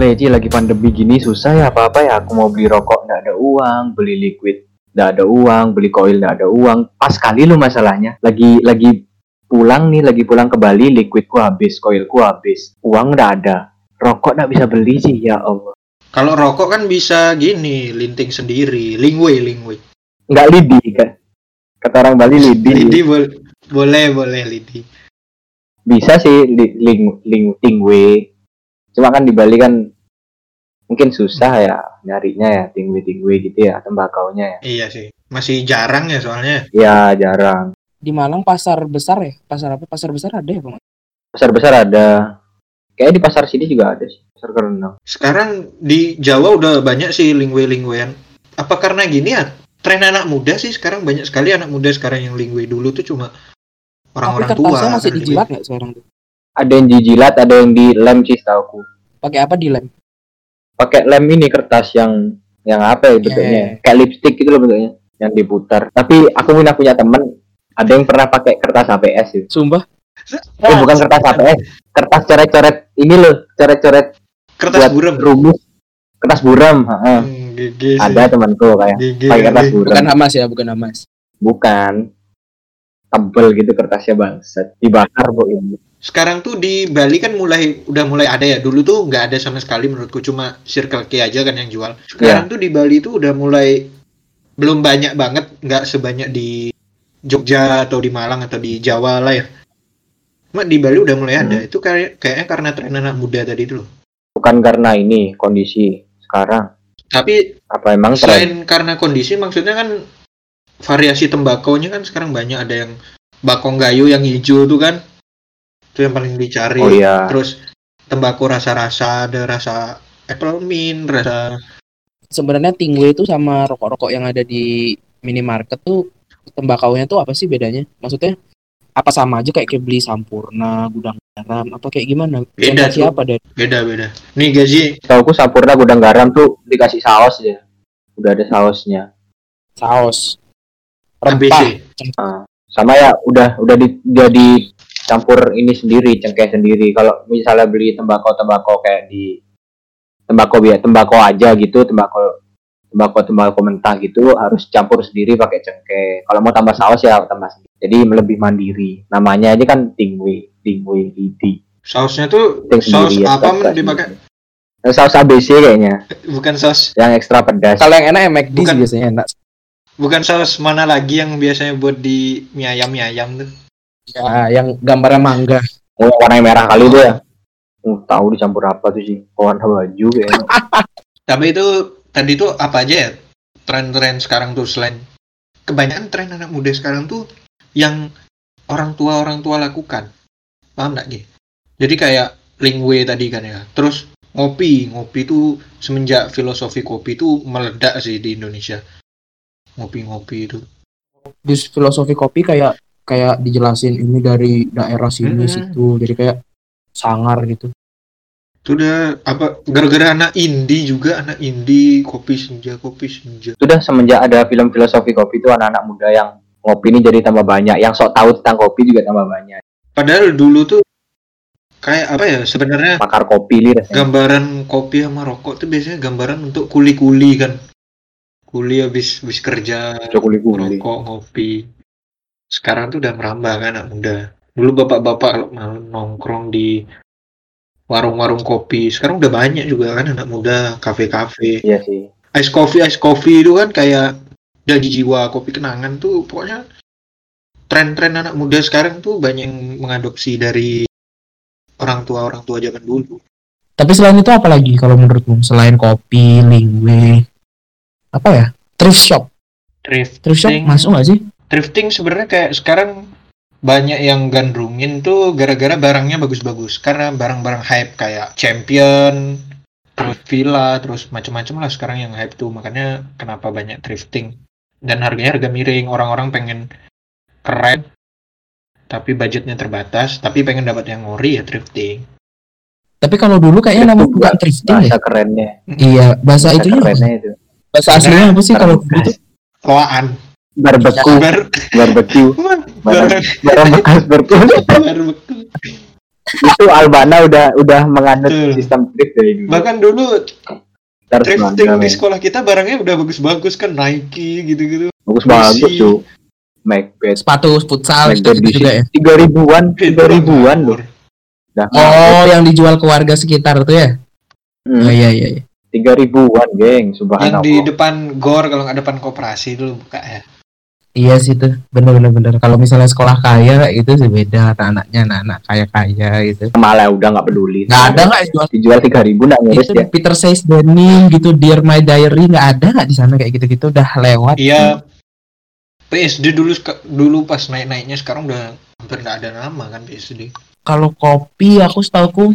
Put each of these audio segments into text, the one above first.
Leci lagi pandemi gini susah ya apa-apa ya. Aku mau beli rokok nggak ada uang, beli liquid nggak ada uang, beli koil nggak ada uang. Pas kali lu masalahnya. Lagi lagi pulang nih, lagi pulang ke Bali, liquidku habis, koilku habis, uang nggak ada, rokok nggak bisa beli sih ya Allah. Kalau rokok kan bisa gini, linting sendiri, lingwei, lingwei. Nggak lidi kan? Kata orang Bali lidi. Lidi boleh, boleh, boleh lidi. Bisa sih li, ling, ling. Cuma kan di Bali kan mungkin susah ya nyarinya ya tingwe-tingwe gitu ya tembakaunya ya. Iya sih, masih jarang ya soalnya. Ya jarang. Di Malang pasar besar ya? Pasar apa? Pasar besar ada ya, Bang? Pasar besar ada. Kayak di pasar sini juga ada sih, pasar kerenang. Sekarang di Jawa udah banyak sih lingwe-lingwean. Apa karena gini ya? Tren anak muda sih sekarang banyak sekali anak muda sekarang yang lingwe dulu tuh cuma orang-orang tua. kertasnya masih dijilat nggak sekarang tuh? Ada yang dijilat, ada yang dilem sih setauku. Pakai apa dilem? Pakai lem ini kertas yang yang apa ya bentuknya? Yeah. Kayak lipstick gitu loh bentuknya, yang diputar. Tapi aku punya punya temen, ada yang pernah pakai kertas HPS gitu. Sumpah. Eh bukan kertas HPS, kertas coret-coret ini loh, coret-coret Kertas buat buram. rumus. Kertas buram, heeh. Hmm, sih. Ada temanku kayak pakai kertas sih. buram. Bukan Hamas ya, bukan Hamas. Bukan. Tebel gitu kertasnya bangsat. Dibakar bu ini. Sekarang tuh di Bali kan mulai udah mulai ada ya. Dulu tuh nggak ada sama sekali menurutku cuma Circle K aja kan yang jual. Sekarang tuh di Bali tuh udah mulai belum banyak banget, nggak sebanyak di Jogja atau di Malang atau di Jawa lah ya. Cuma di Bali udah mulai ada. Itu kayak kayaknya karena tren anak muda tadi itu loh. Bukan karena ini kondisi sekarang. Tapi Apa emang tren? selain karena kondisi maksudnya kan variasi tembakonya kan sekarang banyak ada yang bakong gayo yang hijau tuh kan itu yang paling dicari Oh iya. terus tembakau rasa-rasa ada rasa apple mint rasa Sebenarnya tingwe itu sama rokok-rokok yang ada di minimarket tuh tembakaunya tuh apa sih bedanya? Maksudnya apa sama aja kayak, kayak beli sampurna, gudang garam, apa kayak gimana? Beda, tuh. apa dari beda-beda nih gaji Tauku Sampurna gudang garam tuh dikasih saus ya. Udah ada sausnya. saus, rempah, Ah, sama ya udah udah di, udah dicampur ini sendiri cengkeh sendiri. Kalau misalnya beli tembakau tembakau kayak di tembakau ya tembakau aja gitu tembakau tembakau tembakau mentah gitu harus campur sendiri pakai cengkeh. Kalau mau tambah saus ya tambah sendiri jadi lebih mandiri. Namanya aja kan tingwe tingwe lidi sausnya tuh Ting saus sendiri ya, apa tak- men dipakai saus ABC kayaknya. Bukan saus. Yang ekstra pedas. Kalau yang enak McD sih Bukan. biasanya enak. bukan saus mana lagi yang biasanya buat di mie ayam mie ayam tuh Ya, yang gambarnya mangga. oh, warna merah kali itu ya uh, tahu dicampur apa tuh sih warna baju kayaknya Tapi itu tadi tuh apa aja ya tren-tren sekarang tuh selain kebanyakan tren anak muda sekarang tuh yang orang tua orang tua lakukan paham nggak Gi? Jadi kayak lingwe tadi kan ya. Terus ngopi ngopi tuh semenjak filosofi kopi tuh meledak sih di Indonesia. Ngopi-ngopi itu. Di filosofi kopi kayak kayak dijelasin ini dari daerah sini Hmm. situ. Jadi kayak sangar gitu. Itu udah apa gara-gara anak indie juga anak indie kopi senja kopi senja. sudah semenjak ada film filosofi kopi itu anak-anak muda yang ngopi ini jadi tambah banyak yang sok tahu tentang kopi juga tambah banyak Padahal dulu tuh kayak apa ya sebenarnya makar kopi li rasanya gambaran kopi sama rokok tuh biasanya gambaran untuk kuli-kuli kan kuli habis habis kerja Cok kuli-kuli rokok ngopi sekarang tuh udah merambah kan anak muda dulu bapak-bapak kalau malam nongkrong di warung-warung kopi sekarang udah banyak juga kan anak muda kafe-kafe iya sih ice coffee ice coffee itu kan kayak janji jiwa kopi kenangan tuh pokoknya tren-tren anak muda sekarang tuh banyak yang mengadopsi dari orang tua orang tua zaman dulu Tapi selain itu apa lagi kalau menurutmu? Selain kopi, lingwe, apa ya? Thrift shop. thrift Thrift shop masuk nggak sih? Thrifting sebenarnya kayak sekarang banyak yang gandrungin tuh gara-gara barangnya bagus-bagus. Karena barang-barang hype kayak champion terus villa terus macam-macam lah sekarang yang hype tuh. Makanya kenapa banyak thrifting dan harganya harga miring. Orang-orang pengen keren tapi budgetnya terbatas. Tapi pengen dapat yang ori ya thrifting Tapi kalau dulu kayaknya namanya bukan thrifting bahasa ya. kerennya. Iya, bahasa bahasa itunya apa? kerennya itu. Bahasa aslinya apa sih kalau dulu tuh? loaan barbeku bar bekas barbeque barbeque itu Albana udah udah menganut Betul. sistem thrift dari dulu. Bahkan dulu thrifting di ya. sekolah kita barangnya udah bagus-bagus kan Nike gitu-gitu. bagus bagus Isi. tuh. Macbeth. Sepatu futsal gitu, Macbeth di juga ya. tiga ribuan, tiga ribuan loh. Dah, Oh, yang dijual ke warga sekitar tuh ya? Hmm, Oh iya iya. iya. tiga ribuan, geng, Yang subhanallah. di depan gor kalau nggak depan koperasi dulu buka ya. Iya sih tuh, bener bener bener. Kalau misalnya sekolah kaya gitu sih beda, anak-anaknya anak-anak kaya kaya gitu. Malah udah nggak peduli. Nggak ada nggak jual Dijual tiga ribu nggak ngurus itu ya. Peter Says Denim gitu, Dear My Diary nggak ada nggak di sana kayak gitu-gitu udah lewat. Iya. PSD dulu dulu pas naik-naiknya sekarang udah hampir nggak ada nama kan PSD. Kalau kopi aku setahu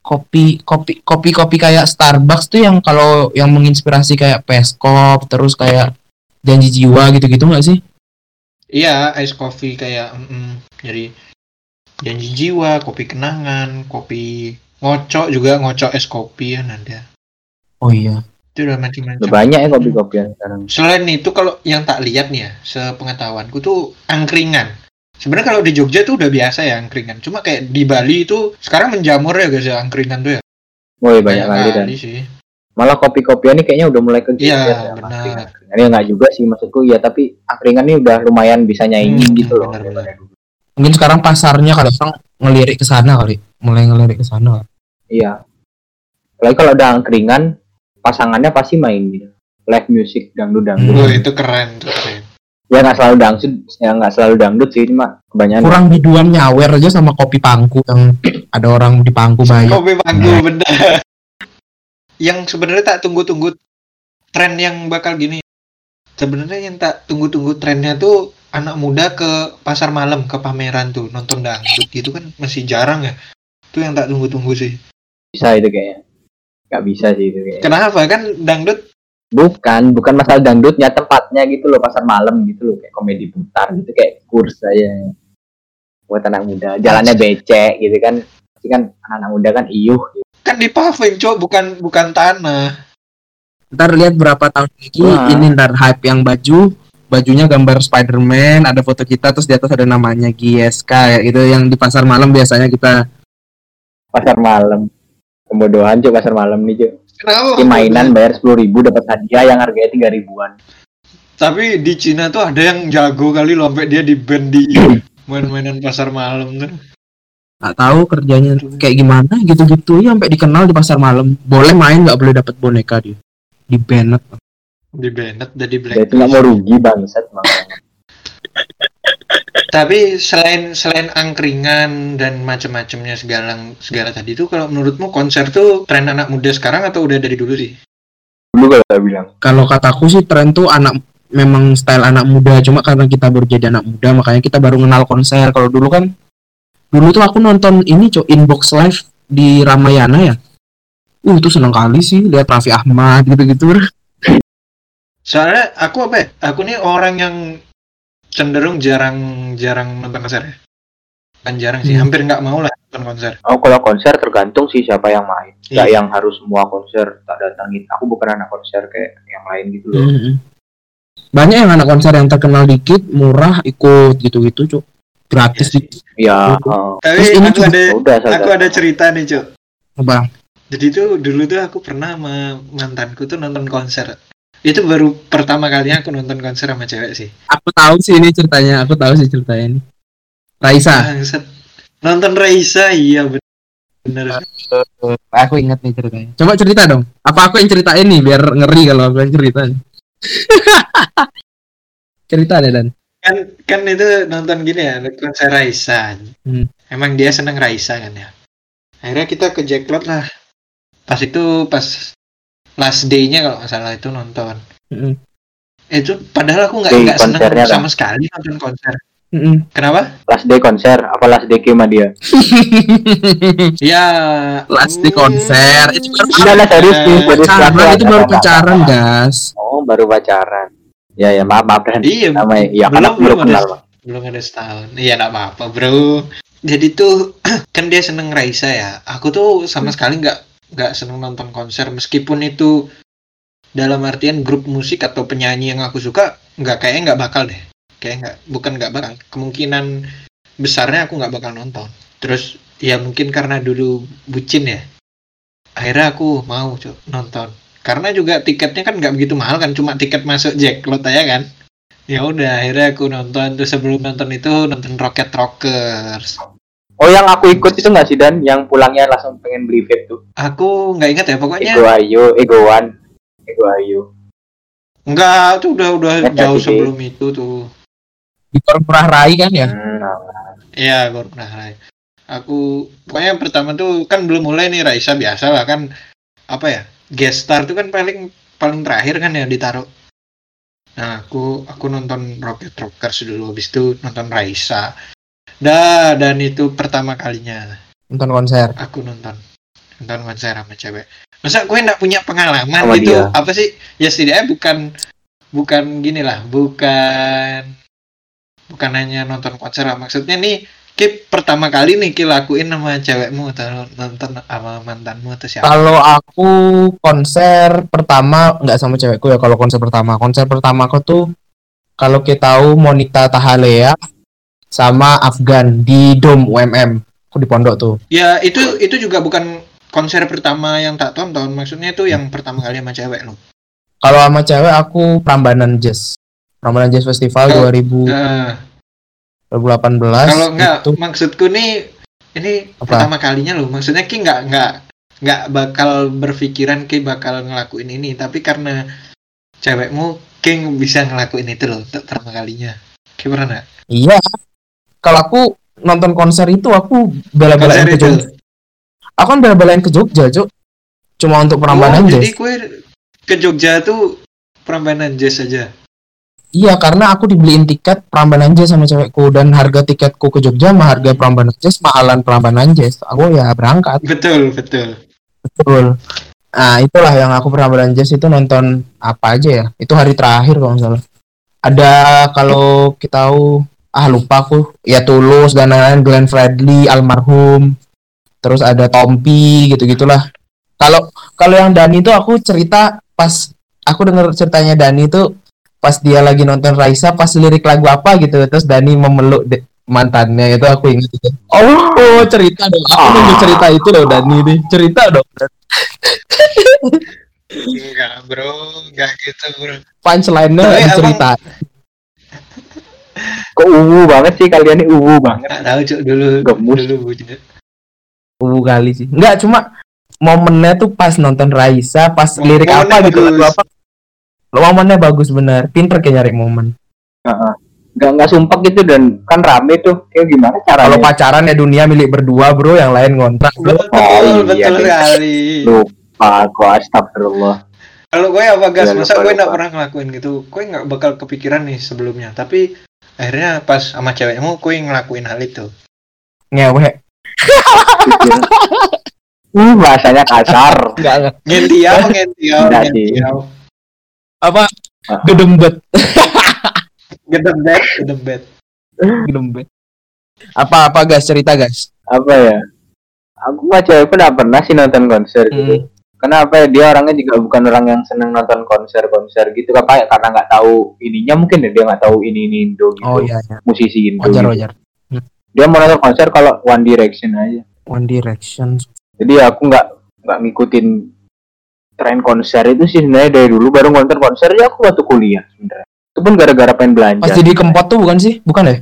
kopi kopi kopi kopi kayak Starbucks tuh yang kalau yang menginspirasi kayak Peskop terus kayak janji jiwa gitu-gitu nggak sih? Iya, ice coffee kayak mm, jadi janji jiwa, kopi kenangan, kopi ngocok juga ngocok es kopi kan ada. Oh iya. Itu udah Udah macam-macam. banyak ya kopi-kopian sekarang. Selain itu kalau yang tak lihat nih ya, sepengetahuanku tuh angkringan. Sebenarnya kalau di Jogja tuh udah biasa ya angkringan. Cuma kayak di Bali itu sekarang menjamur ya guys ya angkringan tuh ya. Woi banyak kali dan sih. malah kopi-kopian ini kayaknya udah mulai kegiat Iya, ya. benar. angkringan. Ini nggak juga sih maksudku ya tapi angkringan ini udah lumayan bisa nyaingin Hmm, gitu loh. Mungkin sekarang pasarnya kalau orang ngelirik ke sana kali, mulai ngelirik ke sana. Iya. Apalagi kalau ada angkringan pasangannya pasti main gitu. Live music dangdut dangdut. Hmm. Itu keren tuh keren. Ya nggak selalu dangdut, ya nggak selalu dangdut sih cuma kebanyakan. Kurang biduan nyawer aja sama kopi pangku yang ada orang di pangku banyak. Kopi pangku bener. Yang sebenarnya tak tunggu-tunggu tren yang bakal gini. Sebenarnya yang tak tunggu-tunggu trennya tuh anak muda ke pasar malam ke pameran tuh nonton dangdut gitu kan masih jarang ya. Itu yang tak tunggu-tunggu sih. Bisa itu kayaknya. Nggak bisa sih itu kayaknya. Kenapa kan dangdut Bukan, bukan masalah dangdutnya tempatnya gitu loh pasar malam gitu loh kayak komedi putar gitu kayak kurs aja buat anak muda jalannya becek gitu kan pasti kan anak muda kan iuh gitu. kan di paving cok bukan bukan tanah. Ntar lihat berapa tahun lagi Wah. ini ntar hype yang baju bajunya gambar Spider-Man, ada foto kita terus di atas ada namanya GSK ya gitu yang di pasar malam biasanya kita pasar malam kebodohan cok pasar malam nih cok Kenapa? Ini mainan bayar sepuluh ribu dapat hadiah yang harganya tiga ribuan Tapi di Cina tuh ada yang jago kali loh sampai dia di band di main-mainan pasar malam tuh. nggak tahu kerjanya kayak gimana gitu-gitu ya sampai dikenal di pasar malam. Boleh main nggak boleh dapat boneka dia. Di banned. Di Bennett jadi black. ya itu nggak mau rugi bangsat makanya Tapi selain selain angkringan dan macam-macamnya segala segala tadi itu kalau menurutmu konser tuh tren anak muda sekarang atau udah dari dulu sih? dulu kalau saya bilang Kalau kataku sih tren tuh anak memang style anak muda cuma karena kita baru jadi anak muda makanya kita baru kenal konser. Kalau dulu kan dulu tuh aku nonton ini cok inbox live di Ramayana ya. Uh, itu seneng kali sih lihat Raffi Ahmad gitu-gitu. Soalnya aku apa ya? Aku nih orang yang cenderung jarang-jarang nonton konser ya. Kan jarang sih, Hmm. hampir nggak mau lah nonton konser. oh kalau konser tergantung sih siapa yang main nggak Iya. yang harus semua konser tak datangin aku bukan anak konser kayak yang lain gitu loh Mm-mm. Banyak yang anak konser yang terkenal dikit, murah ikut gitu-gitu cok. Gratis Iya sih. di ya eh, Tapi Terus ini aku ada aku ada cerita nih, Cuk. apa? Jadi tuh dulu tuh aku pernah sama mantanku tuh nonton konser. Itu baru pertama kalinya aku nonton konser sama cewek sih. Aku tahu sih ini ceritanya, aku tahu sih ceritanya ini. Raisa, Bangsat. Nonton Raisa, iya bener. bener. aku ingat nih ceritanya. Coba cerita dong. Apa aku yang ceritain nih biar ngeri kalau aku yang cerita. cerita deh dan. Kan kan itu nonton gini ya, konser Raisa. Hmm. Emang dia seneng Raisa kan ya. Akhirnya kita ke Jacklot lah. Pas itu pas last day-nya kalau nggak salah itu nonton. Mm-mm. Itu padahal aku nggak nggak seneng kan? sama sekali nonton konser. Mm-mm. Kenapa? last day konser apa last day sama dia Ya. Last day hmm, konser. Itu baru Enggak lah serius pacaran itu baru pacaran gas. oh baru pacaran ya ya maaf maaf dan Iya, namanya ya kan belum- belum ada- kenal Bang. belum ada setahun iya nggak apa-apa bro jadi tuh kan dia seneng Raisa ya aku tuh sama sekali nggak nggak seneng nonton konser meskipun itu dalam artian grup musik atau penyanyi yang aku suka nggak kayaknya nggak bakal deh. Kayak nggak bukan nggak bakal. Kemungkinan besarnya aku nggak bakal nonton. Terus ya mungkin karena dulu bucin ya akhirnya aku mau nonton. Karena juga tiketnya kan nggak begitu mahal kan cuma tiket masuk Jacklot aja kan. Ya udah akhirnya aku nonton. Terus sebelum nonton itu nonton Rocket Rockers Oh yang aku ikut itu nggak sih dan yang pulangnya langsung pengen beli vape tuh. aku nggak ingat ya pokoknya Ego Ayu, Egoan, Ego Ayu. Enggak, tuh udah udah Ingat jauh sih? sebelum itu tuh. Di Murah Rai kan ya? Hmm, nah, Iya, gue pernah Rai. Aku pokoknya yang pertama tuh kan belum mulai nih Raisa biasa lah kan apa ya? Guest star tuh kan paling paling terakhir kan ya ditaruh. Nah, aku aku nonton Rocket Rockers dulu habis itu nonton Raisa. Dah, dan itu pertama kalinya Nonton konser. aku nonton nonton konser sama cewek. Masa gue nggak punya pengalaman Sama gitu? dia. Apa sih? Ya setidaknya bukan bukan gini lah, bukan bukan hanya nonton konser lah. Maksudnya nih, Kip pertama kali nih Ki lakuin sama cewekmu atau nonton sama mantanmu atau siapa? Kalau aku konser pertama nggak sama cewekku ya. Kalau konser pertama, konser pertama aku tuh kalau kita tahu Monita Tahalea sama Afgan di Dom UMM. Aku di pondok tuh. Ya itu itu juga bukan konser pertama yang tak tonton. Maksudnya itu yang pertama kali sama cewek lo. Kalau sama cewek aku Prambanan Jazz. Prambanan Jazz Festival Oh, 2000 Nah, 2018. kalau enggak itu maksudku nih ini Apa? pertama kalinya loh maksudnya ki nggak nggak nggak bakal berpikiran ki bakal ngelakuin ini tapi karena cewekmu ki bisa ngelakuin itu loh pertama kalinya ki pernah iya. Kalau aku nonton konser itu aku bela-belain ke Jogja. Aku kan bela-belain ke Jogja, Cuk. Cuma untuk Prambanan oh, jadi Jazz. kue ke Jogja tuh Prambanan Jazz aja Iya, karena aku dibeliin tiket Prambanan Jazz sama cewekku dan harga tiketku ke Jogja sama harga Prambanan Jazz mahalan Prambanan Jazz. Aku ya berangkat. betul betul Betul. Nah, itulah yang aku Prambanan Jazz itu nonton apa aja ya? Itu hari terakhir kalau nggak salah. Ada kalau kita tahu ah lupa aku. Ya Tulus dan lain-lain Glenn Fredly almarhum. Terus ada Tompi gitu gitulah kalau kalau yang Dani itu aku cerita pas aku denger ceritanya Dani itu pas dia lagi nonton Raisa pas lirik lagu apa gitu terus Dani memeluk de- mantannya. Itu aku ingat itu. Oh cerita dong. Aku nunggu cerita itu loh Dani nih cerita dong. Enggak bro. Enggak gitu bro. Punchline-nya cerita Kok uwu banget sih kalian ini uwu banget. nggak tahu cuk dulu Gemus. dulu bujut. uh, kali sih nggak cuma momennya tuh pas nonton Raisa pas Mom- lirik apa momennya gitu lagu bagus. apa lo momennya bagus bener pinter kayak nyari momen Nggak nggak sumpah gitu dan kan rame tuh. Kayak gimana caranya? kalau pacaran ya dunia milik berdua bro yang lain ngontrak bro betul Oh, iya, betul sekali lupa kok astagfirullah. Kalau gue apa gas, Ya, masa gue nggak pernah ngelakuin gitu. Gue nggak bakal kepikiran nih sebelumnya. Tapi akhirnya pas sama cewekmu, gue ngelakuin hal itu. ngewe Hmm, bahasanya kasar. nggak nggak. Ngentiau, ngentiau, Enggak sih. ngentiau. apa gedembet Gedembet, gedembet. gedembet apa apa guys cerita guys Apa ya? Aku sama cewekku nggak pernah sih nonton konser gitu. Hmm. Kenapa ya? Dia orangnya juga bukan orang yang seneng nonton konser-konser gitu. Apa ya? Karena nggak tahu ininya mungkin ya dia nggak tahu ini ini Indo gitu. oh iya iya Musisi Indo. wajar gitu. wajar Dia mau nonton konser kalau One Direction aja. One Direction Jadi aku nggak nggak ngikutin tren konser itu sih sebenarnya dari dulu baru nonton konser ya aku waktu kuliah sebenarnya. Itu pun gara-gara pengen belanja. pas jadi kempot tuh bukan sih bukan ya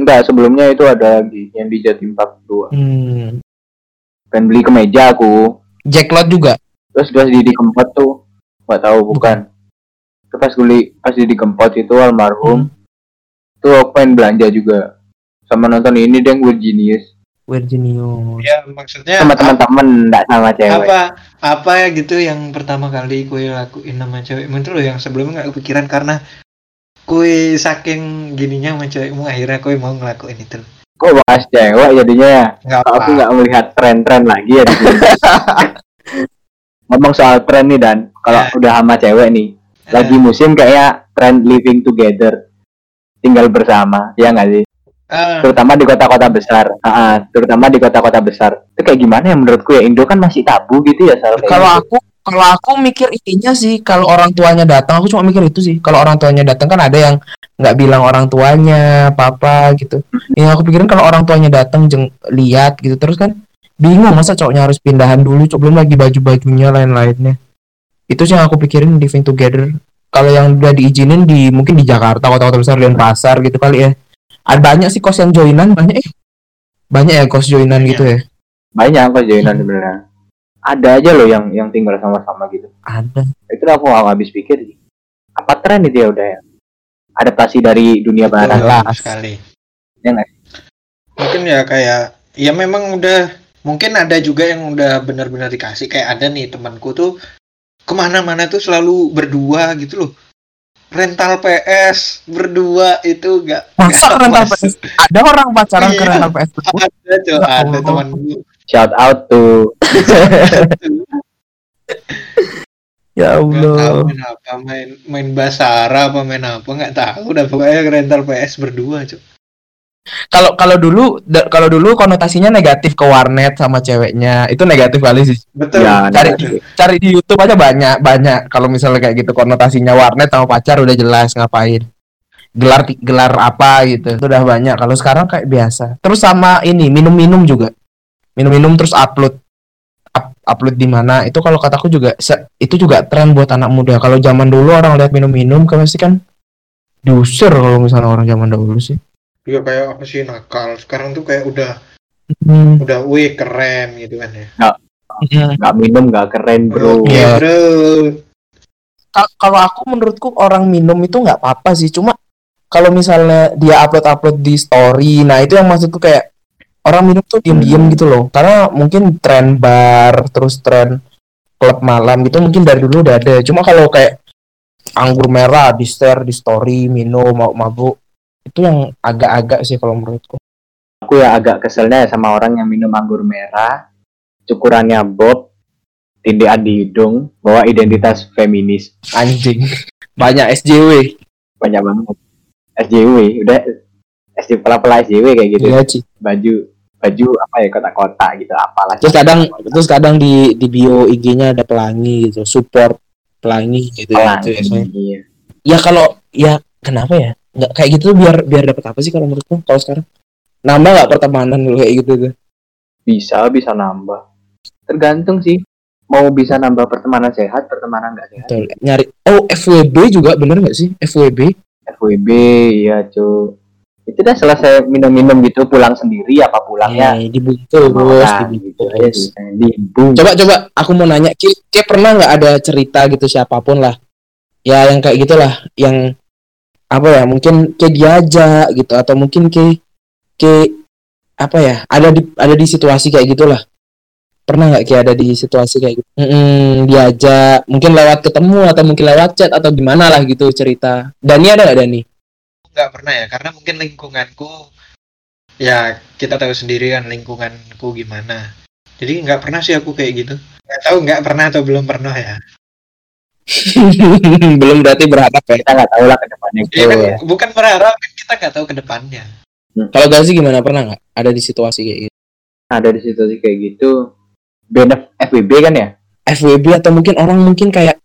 Enggak, sebelumnya itu ada lagi yang di Jatim Park 2. hmm. Pengen beli kemeja aku. Jacklot juga Terus pas di di Kempot tuh nggak tahu bukan. Terus pas beli pas di di Kempot itu almarhum. Tuh aku pengen belanja juga. Sama nonton ini deh Weird Genius. Virginio Ya, maksudnya Sama teman-teman enggak sama cewek. apa apa ya gitu yang pertama kali gue lakuin sama cewekmu itu loh yang sebelumnya nggak kepikiran karena gue saking gininya sama cewekmu akhirnya gue mau ngelakuin itu. Kok bahas cewek jadinya ya? Nggak aku nggak melihat tren-tren lagi ya di sini. Ngomong soal tren nih dan kalau Ya. udah sama cewek nih, lagi musim kayak tren living together, tinggal bersama, ya nggak sih? Ah, Terutama di kota-kota besar, ah, terutama di kota-kota besar. Itu kayak gimana ya menurutku ya Indo kan masih tabu gitu ya soal kalau gitu. aku kalau aku mikir intinya sih kalau orang tuanya datang aku cuma mikir itu sih. Kalau orang tuanya datang kan ada yang nggak bilang orang tuanya apa gitu. Yang aku pikirin kalau orang tuanya datang jeng lihat gitu terus kan bingung masa cowoknya harus pindahan dulu cok belum lagi baju bajunya lain lainnya itu sih yang aku pikirin living together. Kalau yang udah diizinin di mungkin di Jakarta kota-kota besar dan pasar gitu kali ya. Ada banyak sih kos yang joinan banyak eh banyak ya kos joinan gitu ya. Banyak kok joinan sebenarnya ada aja loh yang yang tinggal sama-sama gitu ada itu aku nggak habis pikir sih. apa tren itu ya udah ya adaptasi dari dunia barat. Betul sekali. Ya? Mungkin ya kayak ya memang udah mungkin ada juga yang udah benar-benar dikasih kayak ada nih temanku tuh ke mana-mana tuh selalu berdua gitu loh. Rental PS berdua itu gak masa nggak rental masuk. PS ada orang pacaran ke Iya. rental PS berdua? ada tuh Ya ada temanku shout out to ya nggak tahu Allah. main apa main main basara apa main apa nggak tahu. Udah pokoknya rental PS berdua cuy kalau kalau dulu kalau dulu konotasinya negatif ke warnet sama ceweknya. Itu negatif kali sih. Betul. Ya, cari betul. cari di YouTube aja banyak banyak. Kalau misalnya kayak gitu konotasinya warnet sama pacar udah jelas ngapain? Gelar gelar apa gitu. Itu udah banyak. Kalau sekarang kayak biasa. Terus sama ini minum-minum juga minum-minum terus upload up- upload di mana. Itu kalau kataku juga se- itu juga tren buat anak muda. Kalau zaman dulu orang lihat minum-minum kan pasti kan diusir kalau misalnya orang zaman dahulu sih. Iya kayak apa sih nakal. Sekarang tuh kayak udah Hmm. udah wih keren gitu kan ya. Nggak minum nggak keren bro. Iya. bro. Kal- kalau aku menurutku orang minum itu nggak apa-apa sih. Cuma kalau misalnya dia upload upload di story nah itu yang maksudku kayak orang minum tuh diem-diem gitu loh. Karena mungkin tren bar terus tren klub malam gitu mungkin dari dulu udah ada. Cuma kalau kayak anggur merah di share di story minum mau mabuk itu yang agak-agak sih kalau menurutku. Aku ya agak keselnya sama orang yang minum anggur merah cukurannya bob tindikan di hidung bawa identitas feminis. Anjing. Banyak SJW banyak banget. SJW udah SJW pela-pela SJW kayak gitu. Iya, Ci. baju baju apa ya kotak-kotak gitu apalah. Terus kadang terus kadang di di bio IG-nya ada pelangi gitu support pelangi gitu pelang gitu ya. iya. ya kalau ya kenapa ya? Nggak kayak gitu biar biar dapat apa sih kalau menurutku kalau sekarang? Nambah nggak pertemanan dulu kayak gitu tuh? Bisa bisa nambah. Tergantung sih mau bisa nambah pertemanan sehat pertemanan nggak sehat. Betul. nyari oh FWB juga bener nggak sih? FWB FWB ya cu itu dah selesai minum-minum gitu pulang sendiri apa pulangnya? Ya dibungkus sama orang, gitu dibungkus. sih dibung coba coba aku mau nanya Ki, Ki pernah nggak ada cerita gitu siapa pun lah? Ya yang kayak gitulah yang apa ya mungkin kayak diajak gitu atau mungkin kayak kayak apa ya ada di ada di situasi kayak gitulah. Pernah nggak kayak ada di situasi kayak gitu? Mm-mm, diajak mungkin lewat ketemu atau mungkin lewat chat atau gimana lah gitu cerita. Dani ada nggak Dani nggak pernah ya karena mungkin lingkunganku ya kita tahu sendiri kan lingkunganku gimana. Jadi nggak pernah sih aku kayak gitu. Nggak tahu nggak pernah atau belum pernah ya. Belum berarti berharap ya kita nggak tahu lah ke depannya Iya kan, ya. bukan berharap kan kita nggak tahu ke depannya. Kalau Gazi gimana pernah nggak? Ada di situasi kayak gitu? Ada di situasi kayak gitu. BNF FWB kan ya? FWB atau mungkin orang mungkin kayak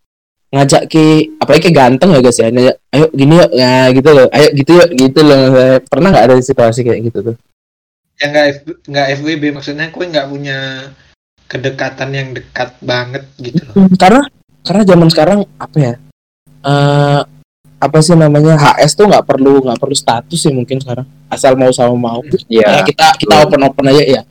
ngajak ke apalagi kayak ganteng ya guys ya. Ngajak, ayo gini yuk. Ya gitu loh. Ayo gitu yuk. Gitu loh. Pernah nggak ada situasi kayak gitu tuh? Ya nggak F- nggak FWB maksudnya aku nggak punya kedekatan yang dekat banget gitu loh. Karena karena zaman sekarang apa ya eh apa sih namanya HS tuh nggak perlu nggak perlu status sih mungkin sekarang. Asal mau sama mau. Iya Ya, kita kita open open aja ya.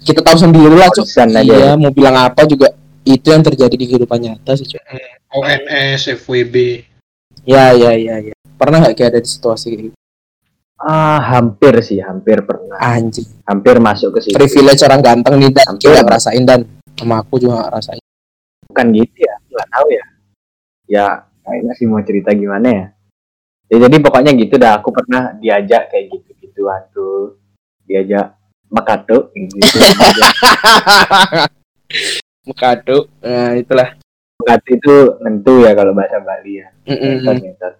Kita tahu sendiri lah cok aja. Iya mau bilang apa juga itu yang terjadi di kehidupan nyata sih cok ONS FWB ya ya ya ya. Pernah nggak kayak ada di situasi kayak gitu? Ah hampir sih hampir pernah. Anjing. Hampir masuk ke situ. Privilege orang ganteng nih dan. Hampir. kita nggak ngerasain dan. Sama aku juga nggak ngerasain. Bukan gitu ya nggak tahu ya. Ya kayaknya sih mau cerita gimana ya. Ya jadi pokoknya gitu dah aku pernah diajak kayak gitu gituan tuh. Diajak makato gitu Mekado nah itulah. Makato itu nentu ya kalau bahasa Bali ya. Ngentot, ngentot.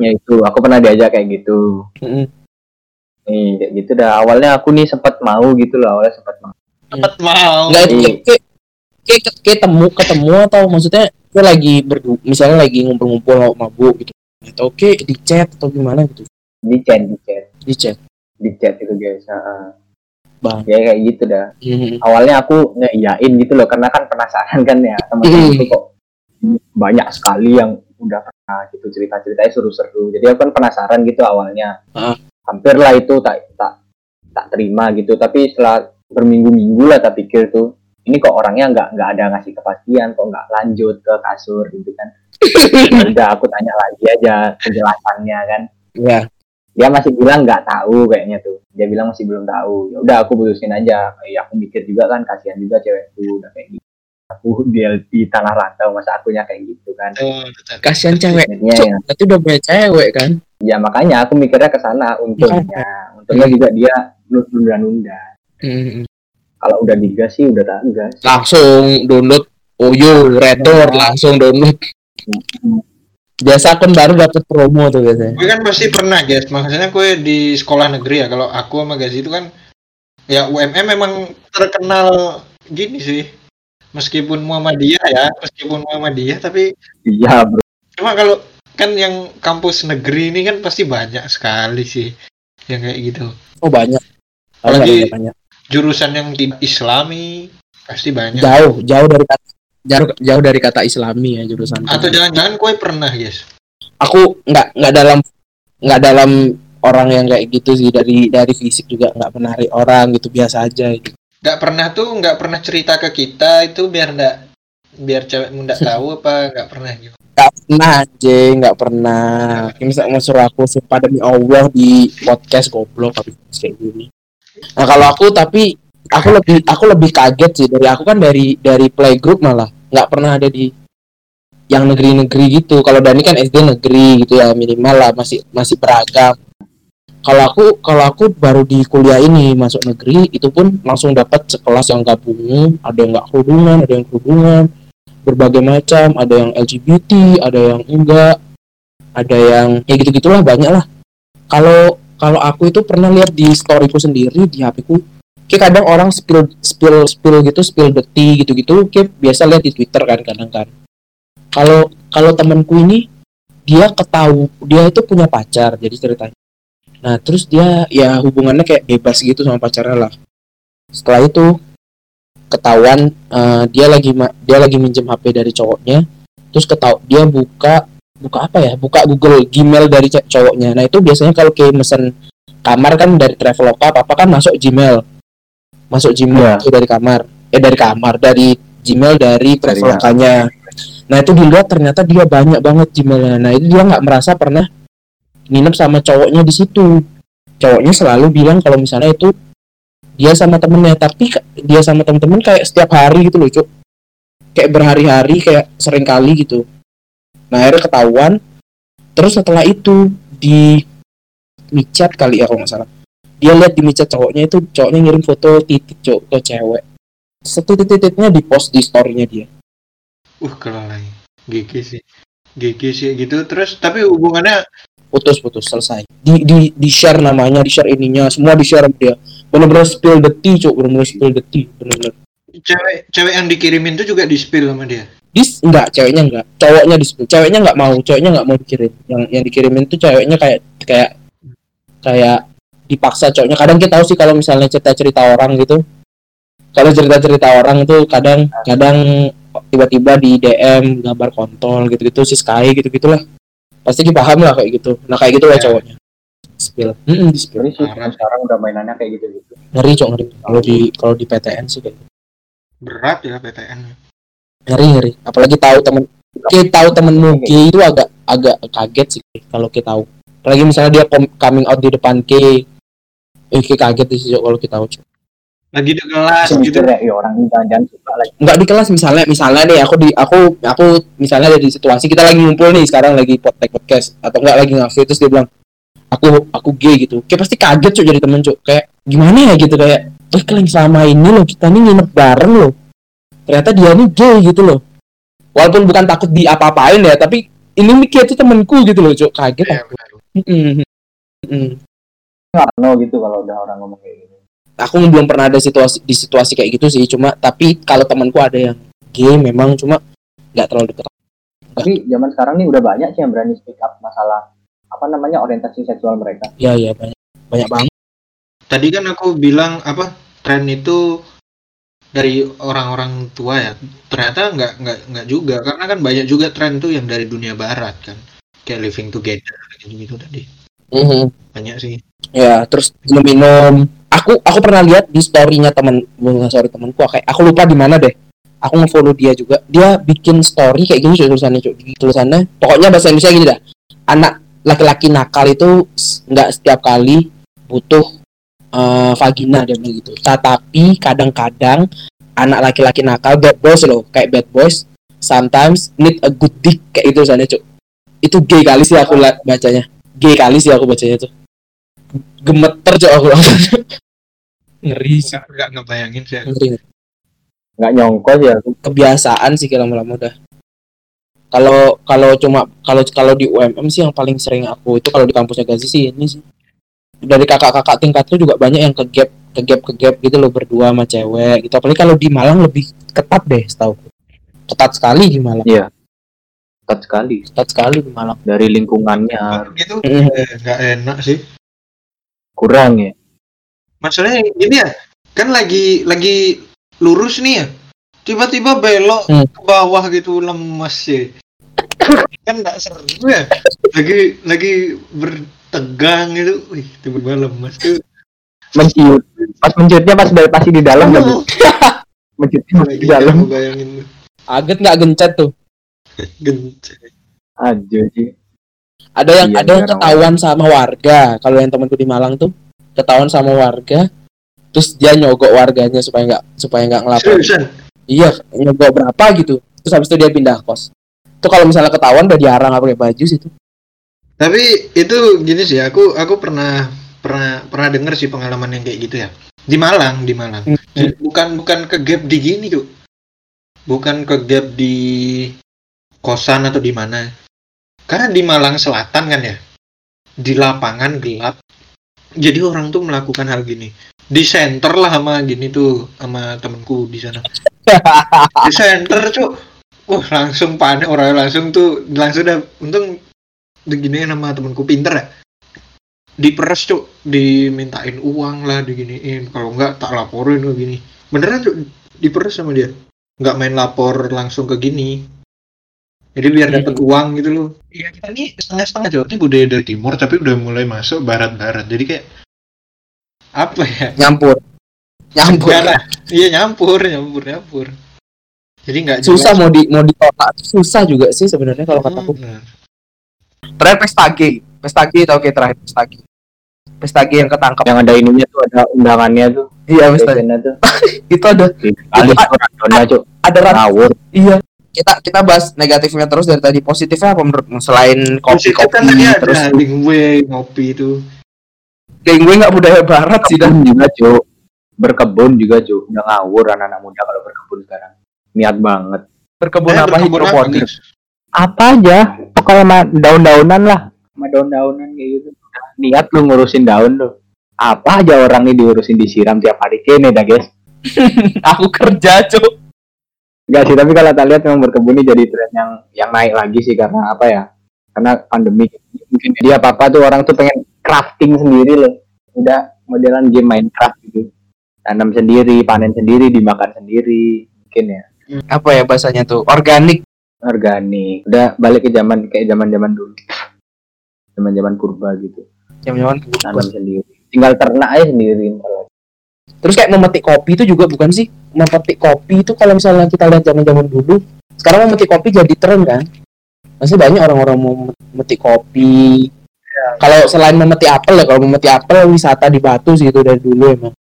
ya itu aku pernah diajak kayak gitu. Mm-mm. nih kayak gitu dah. Awalnya aku nih sempat mau gitu loh awalnya sempat mau. Cepet mau. Nggak itu Iya. kayak- kayak kayak temu ketemu atau maksudnya kayak lagi berdu misalnya lagi ngumpul-ngumpul mabuk gitu. Atau oke di chat atau gimana gitu. Di chat di chat. Di chat. Di chat itu guys Heeh. Bang ya kayak gitu dah. Hmm. awalnya aku ngeiyain gitu loh karena kan penasaran kan ya teman-teman itu kok banyak sekali yang udah pernah gitu cerita-ceritanya seru-seru. Jadi aku kan penasaran gitu awalnya. Ah. hampir lah itu tak tak tak terima gitu. Tapi setelah berminggu-minggu lah tak pikir tuh ini kok orangnya nggak nggak ada ngasih kepastian kok nggak lanjut ke kasur gitu kan. Udah aku tanya lagi aja penjelasannya kan. Ya dia masih bilang nggak tahu kayaknya tuh dia bilang masih belum tahu. Ya udah aku putusin aja. Ya aku mikir juga kan kasihan juga cewekku udah kayak gitu. Aku dia di tanah rantau masa akunya kayak gitu kan. Betul. kasihan cewek. Ya, berarti udah punya cewek kan? Ya makanya aku mikirnya ke sana untungnya. Untungnya juga dia nunda-nunda. Hmm. kalau udah digas sih udah tak gas. Langsung download. Oyo Redor langsung download biasa akun baru dapat promo tuh biasanya Gue kan pasti pernah guys, maksudnya gue di sekolah negeri ya. Kalau aku sama Gazi itu kan ya UMM memang terkenal gini sih. Meskipun Muhammadiyah ya, meskipun Muhammadiyah tapi iya bro cuma kalau kan yang kampus negeri ini kan pasti banyak sekali sih yang kayak gitu. oh banyak Apalagi- banyak, banyak. Jurusan yang tidak Islami pasti banyak. jauh jauh dari kata jauh, jauh dari kata Islami ya jurusan Atau jangan-jangan gue pernah guys. aku nggak nggak dalam nggak dalam orang yang kayak gitu sih dari dari fisik juga nggak menarik orang gitu biasa aja gitu. Nggak pernah tuh nggak pernah cerita ke kita itu biar nggak biar cewekmu nggak tahu apa nggak pernah gitu. nggak pernah aja nggak pernah ini mau suruh aku sumpah demi Allah di podcast goblok tapi kayak gini nah kalau aku tapi aku lebih aku lebih kaget sih dari aku kan dari dari playgroup malah nggak pernah ada di yang negeri-negeri gitu. Kalau Dani kan SD negeri gitu ya minimal lah masih masih beragam. Kalau aku kalau aku baru di kuliah ini masuk negeri itu pun langsung dapat sekelas yang gabungan. Ada yang nggak kerudungan ada yang kerudungan. Berbagai macam. Ada yang LGBT ada yang enggak. Ada yang ya gitu gitulah banyak lah. Kalau kalau aku itu pernah lihat di storyku sendiri di HP ku kayak kadang orang spill spill spill gitu spill deti gitu gitu kayak biasa lihat di Twitter kan kadang kan. Kalau kalau temanku ini dia ketahu dia itu punya pacar jadi ceritanya. Nah terus dia ya hubungannya kayak bebas gitu sama pacarnya lah. Setelah itu ketahuan eh, dia lagi dia lagi minjem HP dari cowoknya terus ketahu dia buka buka apa ya? Buka Google Gmail dari cowoknya. Nah itu biasanya kalau kayak mesen kamar kan dari Traveloka apa kan masuk Gmail masuk Gmail Iya. itu dari kamar. Eh dari kamar dari Gmail dari Travelokanya nah itu dilihat ternyata dia banyak banget Gmailnya. Nah itu dia nggak merasa pernah nginep sama cowoknya di situ. Cowoknya selalu bilang kalau misalnya itu dia sama temennya. Tapi dia sama temen-temen kayak setiap hari gitu loh cuk. Kayak berhari-hari kayak sering kali gitu. Nah akhirnya ketahuan. Terus setelah itu di micet kali ya kalau nggak salah dia lihat di micet cowoknya itu cowoknya ngirim foto titik cowok ke cewek. Setitik-titiknya di post di storynya dia. Uh kalau lagi GG sih. GG sih gitu. Terus tapi hubungannya? Putus-putus selesai. Di di di share namanya di share ininya semua di share dia. Bener-bener spill the tea cok bener-bener spill the tea bener-bener. Cewek cewek yang dikirimin tuh juga di spill sama dia. dis enggak ceweknya enggak. Cowoknya di spill ceweknya enggak mau ceweknya enggak mau dikirim. Yang yang dikirimin tuh ceweknya kayak kayak kayak dipaksa cowoknya. Kadang kita tahu sih kalau misalnya cerita-cerita orang gitu. Kalau cerita-cerita orang itu kadang kadang tiba-tiba di DM gambar kontol gitu-gitu si Sky gitu-gitulah. Pasti kita paham lah kayak gitu. Nah kayak gitu lah Ya. cowoknya. Spill. Mm di spill. Ini sih Parah. sekarang udah mainannya kayak gitu gitu. ngeri cok ngeri. Kalau di kalau di PTN sih kayak gitu. Berat ya PTN. ngeri ngeri. Apalagi tahu temen kita tahu temenmu. Gay itu agak agak kaget sih kalau kita tahu. Apalagi misalnya dia coming out di depan K eh Ki kaget sih kalau kita Cok. Lagi di kelas gitu. mikir ya, ya orang ini jangan-jangan suka lagi. nggak di kelas misalnya misalnya nih aku di aku aku misalnya ada di situasi kita lagi ngumpul nih sekarang lagi podcast podcast atau enggak lagi ngasih terus dia bilang aku aku gay gitu kayak pasti kaget Cok jadi temen Cok. kayak gimana ya gitu kayak eh kalian selama ini loh kita nih nginep bareng loh ternyata dia nih gay gitu loh walaupun bukan takut di apa-apain ya tapi ini nih kayak tuh temenku gitu loh Cok. kaget Iya, aku. benar. Mm-mm. Mm-mm. Nggak no gitu kalau udah orang ngomong kayak gitu. aku belum pernah ada situasi di situasi kayak gitu sih cuma tapi kalau temanku ada yang gay memang cuma nggak terlalu dekat Tapi zaman sekarang nih udah banyak sih yang berani speak up masalah apa namanya orientasi seksual mereka. ya ya banyak banyak banget Tadi kan aku bilang apa tren itu dari orang-orang tua ya. Ternyata nggak nggak nggak juga karena kan banyak juga tren tuh yang dari dunia barat kan. Kayak living together gitu gitu tadi. Mhm. Banyak sih. ya terus minum-minum. Aku aku pernah lihat di storynya temen bukan story temanku kayak aku lupa di mana deh. Aku nge-follow dia juga. Dia bikin story kayak gini tulisannya cuy. Tulisannya. Pokoknya bahasa Indonesia gini dah. Anak laki-laki nakal itu nggak setiap kali butuh eh, vagina dia bilang gitu. Tetapi kadang-kadang anak laki-laki nakal bad boys loh kayak bad boys sometimes need a good dick kayak itu tulisannya cuy. Itu gay kali sih aku la- bacanya gay kali sih aku bacanya tuh gemeter cuy aku langsung ngeri sih Nggak nggak ngebayangin sih. aku. ngeri Nggak nyongko sih aku. kebiasaan sih kalau lama-lama udah kalau kalau cuma kalau kalau di UMM sih yang paling sering aku itu kalau di kampusnya Gazi sih ini sih dari kakak-kakak tingkatku juga banyak yang ke gap ke gap ke gap gitu loh berdua sama cewek gitu apalagi kalau di Malang lebih ketat deh setahu ketat sekali di Malang Iya. Ketat sekali ketat sekali di Malang dari lingkungannya gitu eh, nggak enak sih. kurang ya. Masalahnya gini ya, kan lagi lagi lurus nih ya. Tiba-tiba belok Hmm. ke bawah gitu lemes sih. kan nggak seru ya. Lagi lagi bertegang gitu. Wih, tiba-tiba lemes tuh. Menciut. Pas menciutnya pas pasti di dalam kan. Oh, Menciutnya masih lagi di dalam. bayangin. Aget nggak gencet tuh. Aduh sih. ada yang Iya, ada yang ketahuan sama warga kalau yang temanku di Malang tuh ketahuan sama warga terus dia nyogok warganya supaya nggak supaya nggak ngelapor iya nyogok berapa gitu terus habis itu dia pindah kos itu kalau misalnya ketahuan udah diarang nggak pakai baju sih Tapi itu gini sih, aku aku pernah pernah pernah dengar sih pengalaman yang kayak gitu ya. Di Malang, di Malang. Hmm. Bukan bukan ke gap di gini tuh. Bukan ke gap di kosan atau di mana. Karena di Malang Selatan kan ya. Di lapangan gelap. Jadi orang tuh melakukan hal gini. Di center lah sama gini tuh sama temenku di sana. Di center cuy. Wah langsung panik orang langsung tuh langsung udah untung diginiin sama temenku pinter ya diperes cuk dimintain uang lah diginiin kalau enggak tak laporin ke gini beneran cuk diperes sama dia nggak main lapor langsung ke gini jadi biar dapat uang gitu loh. Iya kita nih setengah-setengah Jawa ini budaya dari timur tapi udah mulai masuk barat-barat. Jadi kayak apa ya? Nyampur. Nyampur. Iya nyampur nyampur nyampur. Jadi nggak susah jelas. mau di mau ditolak susah juga sih sebenarnya kalau kataku. Hmm, terakhir pesta gay pesta gay tau kayak terakhir pesta gay pesta gay yang ketangkap Yang ada ininya tuh ada undangannya tuh. iya pesta Legendnya tuh. itu ada. Cuk. ada rat Ngawur. iya kita kita bahas negatifnya terus dari tadi positifnya apa menurutmu selain kopi Positif kopi kan tadi ada terus lingwe ngopi itu gue nggak budaya barat sih Berkebun juga cuk. Berkebun juga cuk. Udah ngawur anak-anak muda kalau berkebun sekarang. Niat banget. berkebun Eh, apa berkebun apa, hidroponik? Apa aja. Pokoknya sama daun-daunan lah. Sama daun-daunan kayak gitu. Niat lu ngurusin daun lu. Apa aja orang nih diurusin disiram tiap hari kene dah guys. aku kerja cuk Enggak sih, tapi kalau kita lihat memang berkebun ini jadi tren yang yang naik lagi sih karena apa ya? Karena pandemi mungkin dia apa apa tuh orang tuh pengen crafting sendiri loh. Udah modelan game Minecraft gitu. Tanam sendiri, panen sendiri, dimakan sendiri. Mungkin ya apa ya bahasanya tuh organik organik. Udah balik ke zaman kayak zaman-zaman dulu. Zaman-zaman purba gitu. zaman Tanam sendiri. Tinggal ternak aja sendiri. lagi. Terus kayak memetik kopi itu juga bukan sih? Memetik kopi itu kalau misalnya kita lihat zaman zaman dulu sekarang memetik kopi jadi tren kan? Masih banyak orang-orang mau memetik kopi. Kalau selain memetik apel ya kalau memetik apel wisata di Batu sih itu dari dulu emang.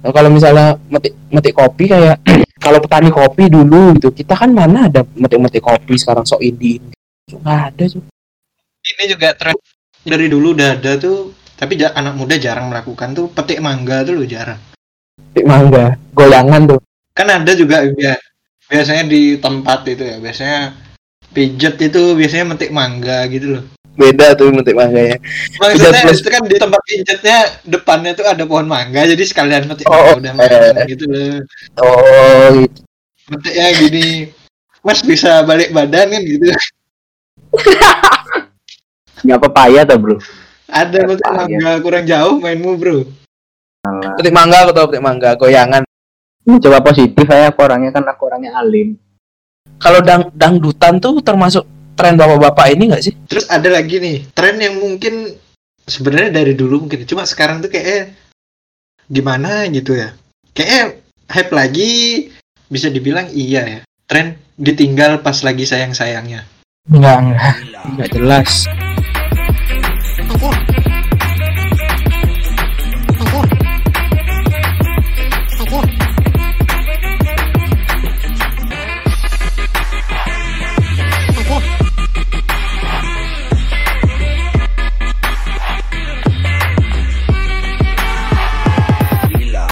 Nah, kalau misalnya metik metik kopi kayak kalau petani kopi dulu gitu kita kan mana ada metik-metik kopi sekarang sok indie nggak ada tuh ini juga tren dari dulu udah ada tuh tapi anak muda jarang melakukan tuh petik mangga tuh lo jarang metik mangga goyangan tuh kan ada juga ya biasanya di tempat itu ya biasanya pijet itu biasanya metik mangga gitu loh beda tuh metik mangganya maksudnya Pijet plus- itu kan di tempat pijetnya depannya tuh ada pohon mangga jadi sekalian metik Oh, mangga udah eh. gitu loh oh gitu. ya gini Mas bisa balik badan kan gitu Nggak papaya tuh bro. ada Bahaya. nggak kurang jauh mainmu bro Petik mangga aku tahu petik mangga, goyangan. Ini coba positif saya aku orangnya kan aku orangnya alim. Kalau dang dangdutan tuh termasuk tren bapak-bapak ini nggak sih? terus ada lagi nih tren yang mungkin sebenarnya dari dulu mungkin cuma sekarang tuh kayak gimana gitu ya kayak hype lagi bisa dibilang iya ya tren ditinggal pas lagi sayang sayangnya Enggak, enggak. Enggak jelas. oh